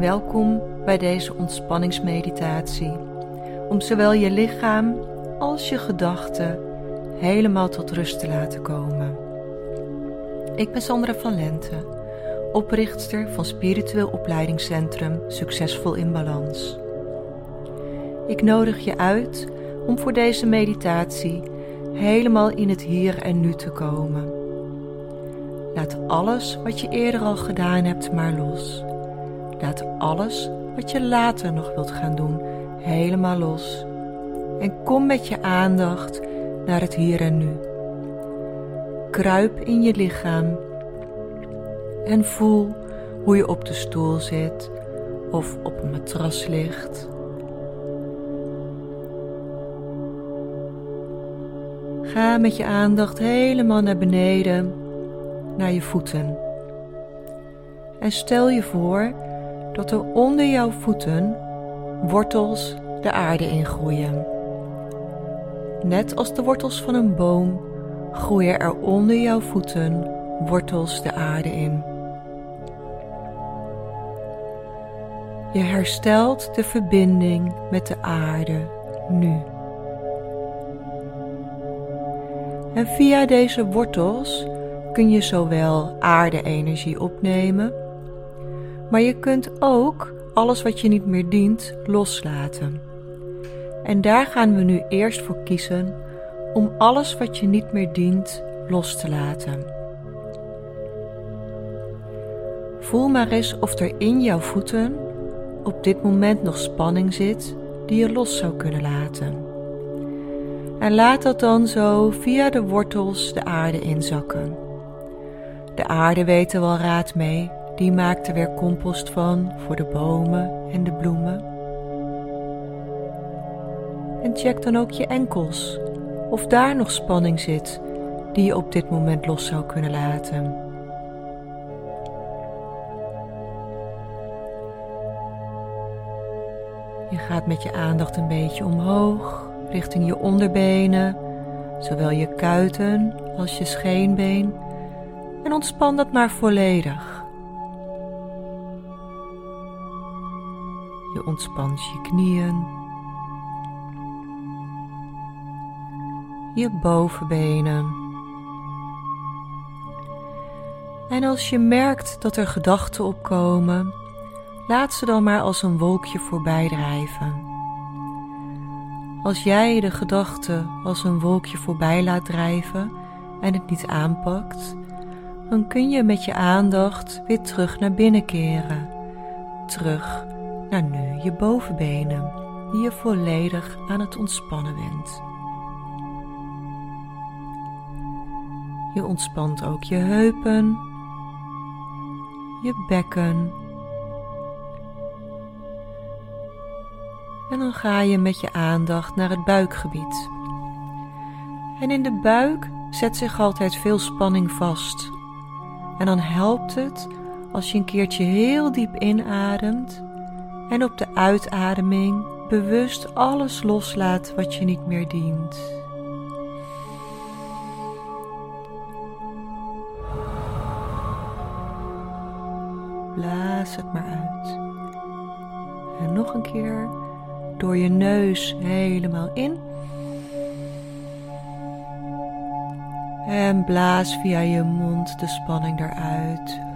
Welkom bij deze ontspanningsmeditatie, om zowel je lichaam als je gedachten helemaal tot rust te laten komen. Ik ben Sandra van Lente, oprichter van spiritueel opleidingscentrum Succesvol in Balans. Ik nodig je uit om voor deze meditatie helemaal in het hier en nu te komen. Laat alles wat je eerder al gedaan hebt maar los. Laat alles wat je later nog wilt gaan doen helemaal los. En kom met je aandacht naar het hier en nu. Kruip in je lichaam en voel hoe je op de stoel zit of op een matras ligt. Ga met je aandacht helemaal naar beneden, naar je voeten. En stel je voor dat er onder jouw voeten wortels de aarde ingroeien. Net als de wortels van een boom groeien er onder jouw voeten wortels de aarde in. Je herstelt de verbinding met de aarde nu. En via deze wortels kun je zowel aarde-energie opnemen, maar je kunt ook alles wat je niet meer dient loslaten. En daar gaan we nu eerst voor kiezen om alles wat je niet meer dient los te laten. Voel maar eens of er in jouw voeten op dit moment nog spanning zit die je los zou kunnen laten. En laat dat dan zo via de wortels de aarde inzakken. De aarde weet er wel raad mee, die maakt er weer compost van voor de bomen en de bloemen. En check dan ook je enkels, of daar nog spanning zit die je op dit moment los zou kunnen laten. Je gaat met je aandacht een beetje omhoog richting je onderbenen, zowel je kuiten als je scheenbeen. En ontspan dat maar volledig. Je ontspant je knieën, je bovenbenen. En als je merkt dat er gedachten opkomen, laat ze dan maar als een wolkje voorbij drijven. Als jij de gedachte als een wolkje voorbij laat drijven en het niet aanpakt, dan kun je met je aandacht weer terug naar binnen keren. Terug naar nu je bovenbenen, die je volledig aan het ontspannen bent. Je ontspant ook je heupen, je bekken En dan ga je met je aandacht naar het buikgebied. En in de buik zet zich altijd veel spanning vast. En dan helpt het als je een keertje heel diep inademt en op de uitademing bewust alles loslaat wat je niet meer dient. Blaas het maar uit. En nog een keer door je neus helemaal in. En blaas via je mond de spanning eruit.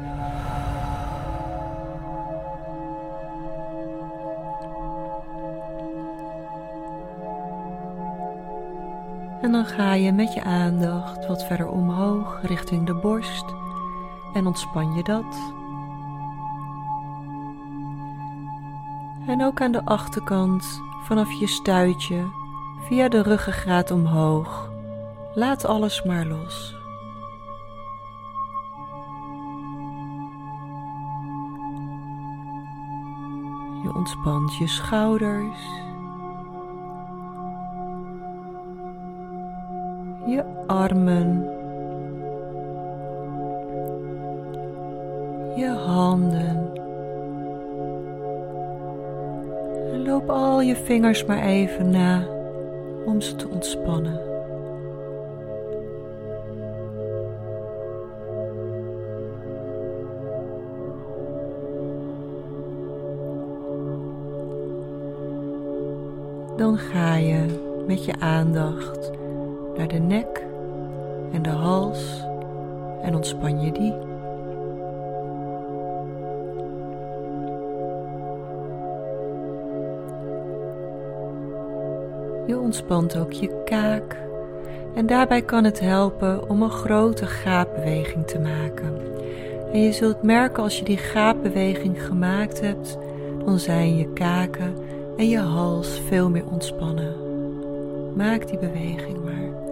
En dan ga je met je aandacht wat verder omhoog richting de borst en ontspan je dat. En ook aan de achterkant vanaf je stuitje via de ruggengraat omhoog. Laat alles maar los. Je ontspant je schouders. je armen, je handen. En loop al je vingers maar even na om ze te ontspannen. Dan ga je met je aandacht naar de nek en de hals en ontspan je die. Je ontspant ook je kaak en daarbij kan het helpen om een grote gaapbeweging te maken. En je zult merken als je die gaapbeweging gemaakt hebt, dan zijn je kaken en je hals veel meer ontspannen. Maak die beweging maar.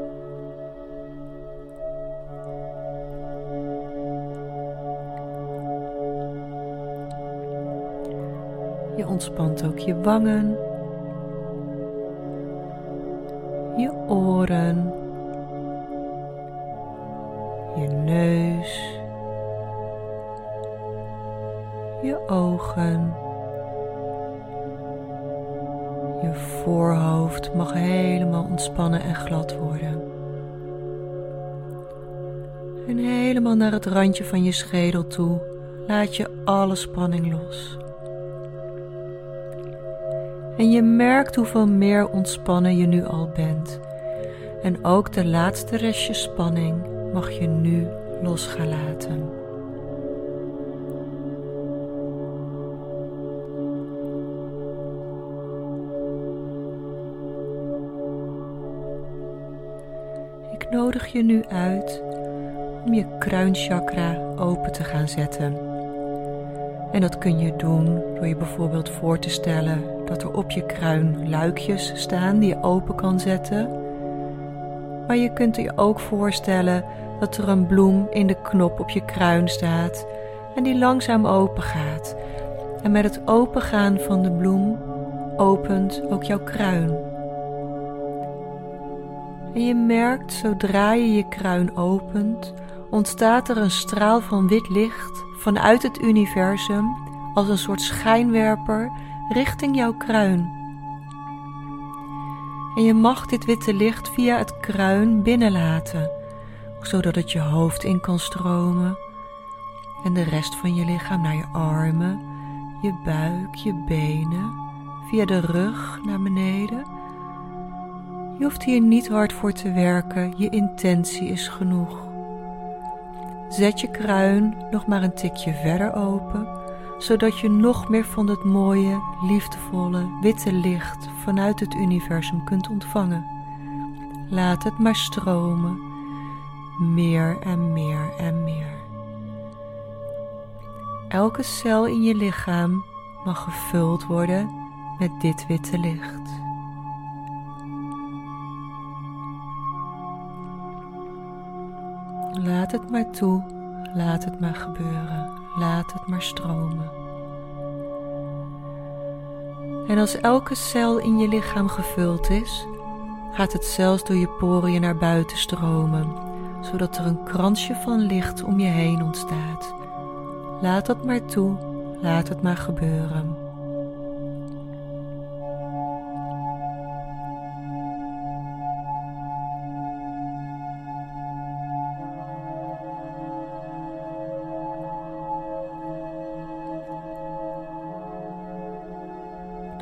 Je ontspant ook je wangen, je oren, mag helemaal ontspannen en glad worden. En helemaal naar het randje van je schedel toe laat je alle spanning los. En je merkt hoeveel meer ontspannen je nu al bent. En ook de laatste restje spanning mag je nu los gaan laten. Nodig je nu uit om je kruinchakra open te gaan zetten. En dat kun je doen door je bijvoorbeeld voor te stellen dat er op je kruin luikjes staan die je open kan zetten. Maar je kunt je ook voorstellen dat er een bloem in de knop op je kruin staat en die langzaam open gaat. En met het opengaan van de bloem opent ook jouw kruin. En je merkt zodra je je kruin opent, ontstaat er een straal van wit licht vanuit het universum als een soort schijnwerper richting jouw kruin. En je mag dit witte licht via het kruin binnenlaten, zodat het je hoofd in kan stromen en de rest van je lichaam naar je armen, je buik, je benen, via de rug naar beneden. Je hoeft hier niet hard voor te werken, je intentie is genoeg. Zet je kruin nog maar een tikje verder open zodat je nog meer van het mooie, liefdevolle, witte licht vanuit het universum kunt ontvangen. Laat het maar stromen, meer en meer en meer. Elke cel in je lichaam mag gevuld worden met dit witte licht. Laat het maar toe, laat het maar gebeuren. Laat het maar stromen. En als elke cel in je lichaam gevuld is, gaat het zelfs door je poriën naar buiten stromen, zodat er een kransje van licht om je heen ontstaat. Laat dat maar toe, laat het maar gebeuren.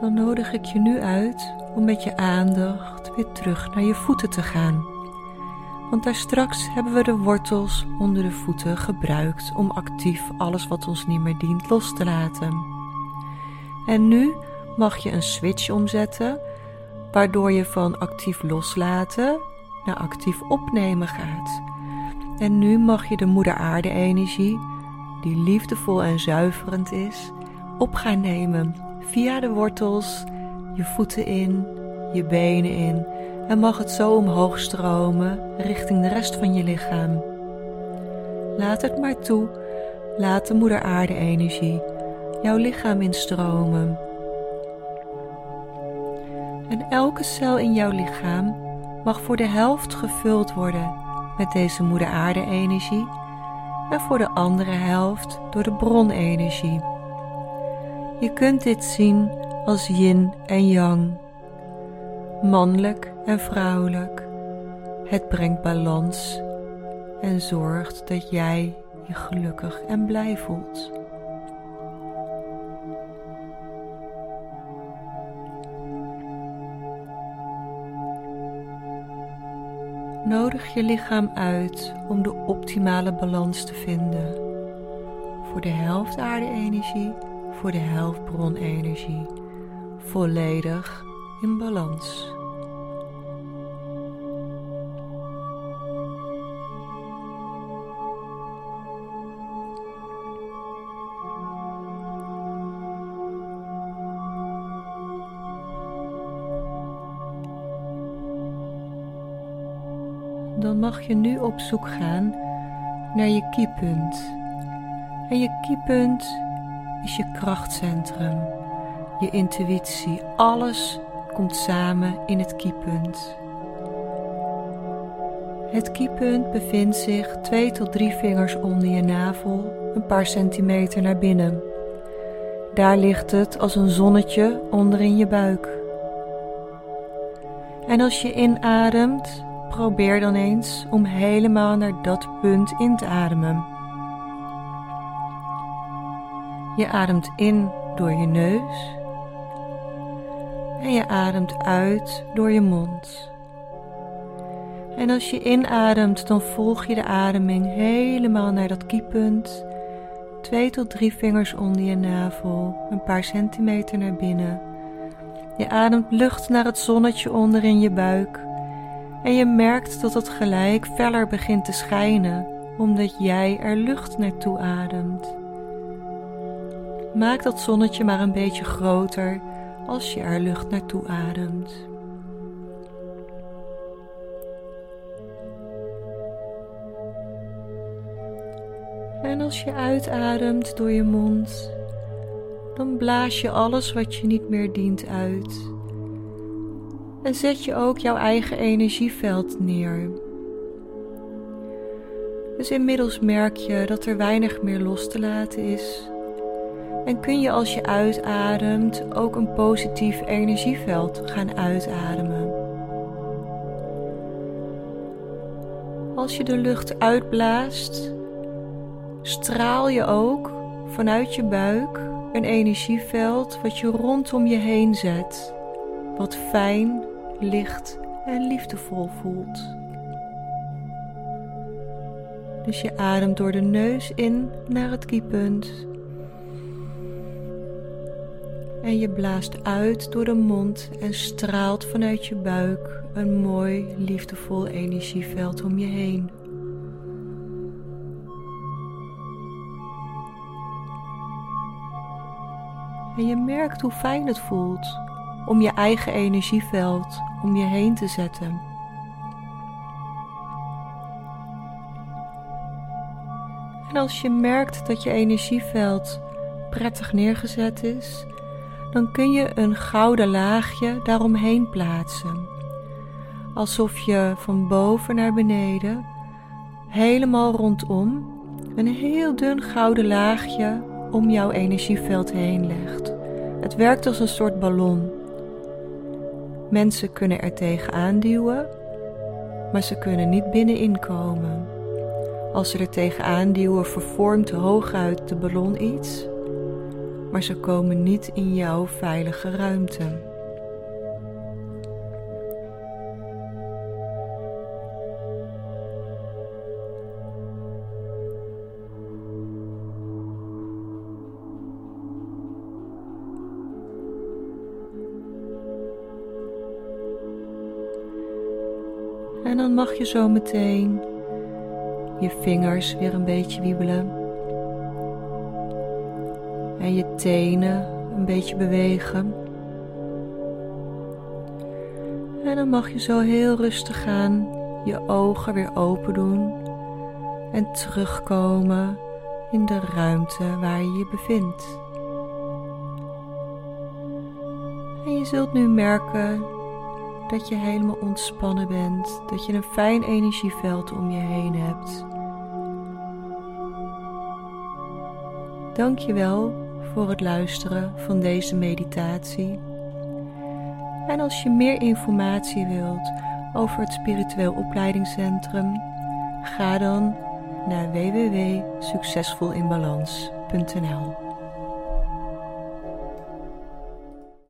Dan nodig ik je nu uit om met je aandacht weer terug naar je voeten te gaan. Want daar straks hebben we de wortels onder de voeten gebruikt om actief alles wat ons niet meer dient los te laten. En nu mag je een switch omzetten, waardoor je van actief loslaten naar actief opnemen gaat. En nu mag je de moeder aarde energie, die liefdevol en zuiverend is, op gaan nemen via de wortels, je voeten in, je benen in en mag het zo omhoog stromen richting de rest van je lichaam. Laat het maar toe, laat de moeder aarde energie jouw lichaam instromen. En elke cel in jouw lichaam mag voor de helft gevuld worden met deze moeder aarde energie en voor de andere helft door de bronenergie. Je kunt dit zien als yin en yang, mannelijk en vrouwelijk. Het brengt balans en zorgt dat jij je gelukkig en blij voelt. Nodig je lichaam uit om de optimale balans te vinden voor de helft aarde-energie voor de helft bronenergie. Volledig in balans. dan mag je nu op zoek gaan naar je kiepunt. En je kiepunt is je krachtcentrum, je intuïtie. Alles komt samen in het kiepunt. Het kiepunt bevindt zich twee tot drie vingers onder je navel, een paar centimeter naar binnen. Daar ligt het als een zonnetje onder in je buik. En als je inademt, Probeer dan eens om helemaal naar dat punt in te ademen. Je ademt in door je neus en je ademt uit door je mond. En als je inademt, dan volg je de ademing helemaal naar dat kiepunt. Twee tot drie vingers onder je navel, een paar centimeter naar binnen. Je ademt lucht naar het zonnetje onder in je buik en je merkt dat het gelijk feller begint te schijnen, omdat jij er lucht naartoe ademt. Maak dat zonnetje maar een beetje groter als je er lucht naartoe ademt. En als je uitademt door je mond, dan blaas je alles wat je niet meer dient uit en zet je ook jouw eigen energieveld neer. Dus inmiddels merk je dat er weinig meer los te laten is. En kun je als je uitademt ook een positief energieveld gaan uitademen. Als je de lucht uitblaast, straal je ook vanuit je buik een energieveld wat je rondom je heen zet, wat fijn licht en liefdevol voelt. Dus je ademt door de neus in naar het kiepunt. En je blaast uit door de mond en straalt vanuit je buik een mooi, liefdevol energieveld om je heen. En je merkt hoe fijn het voelt om je eigen energieveld om je heen te zetten. En als je merkt dat je energieveld prettig neergezet is, dan kun je een gouden laagje daaromheen plaatsen. Alsof je van boven naar beneden helemaal rondom een heel dun gouden laagje om jouw energieveld heen legt. Het werkt als een soort ballon. Mensen kunnen er tegenaan duwen, maar ze kunnen niet binnenin komen. Als ze er tegenaan duwen, vervormt hooguit de ballon iets, maar ze komen niet in jouw veilige ruimte. En dan mag je zo meteen je vingers weer een beetje wiebelen. En je tenen een beetje bewegen. En dan mag je zo heel rustig gaan je ogen weer open doen en terugkomen in de ruimte waar je je bevindt. En je zult nu merken dat je helemaal ontspannen bent, dat je een fijn energieveld om je heen hebt. Dank je wel voor het luisteren van deze meditatie. En als je meer informatie wilt over het Spiritueel Opleidingscentrum, ga dan naar www.succesvolinbalans.nl.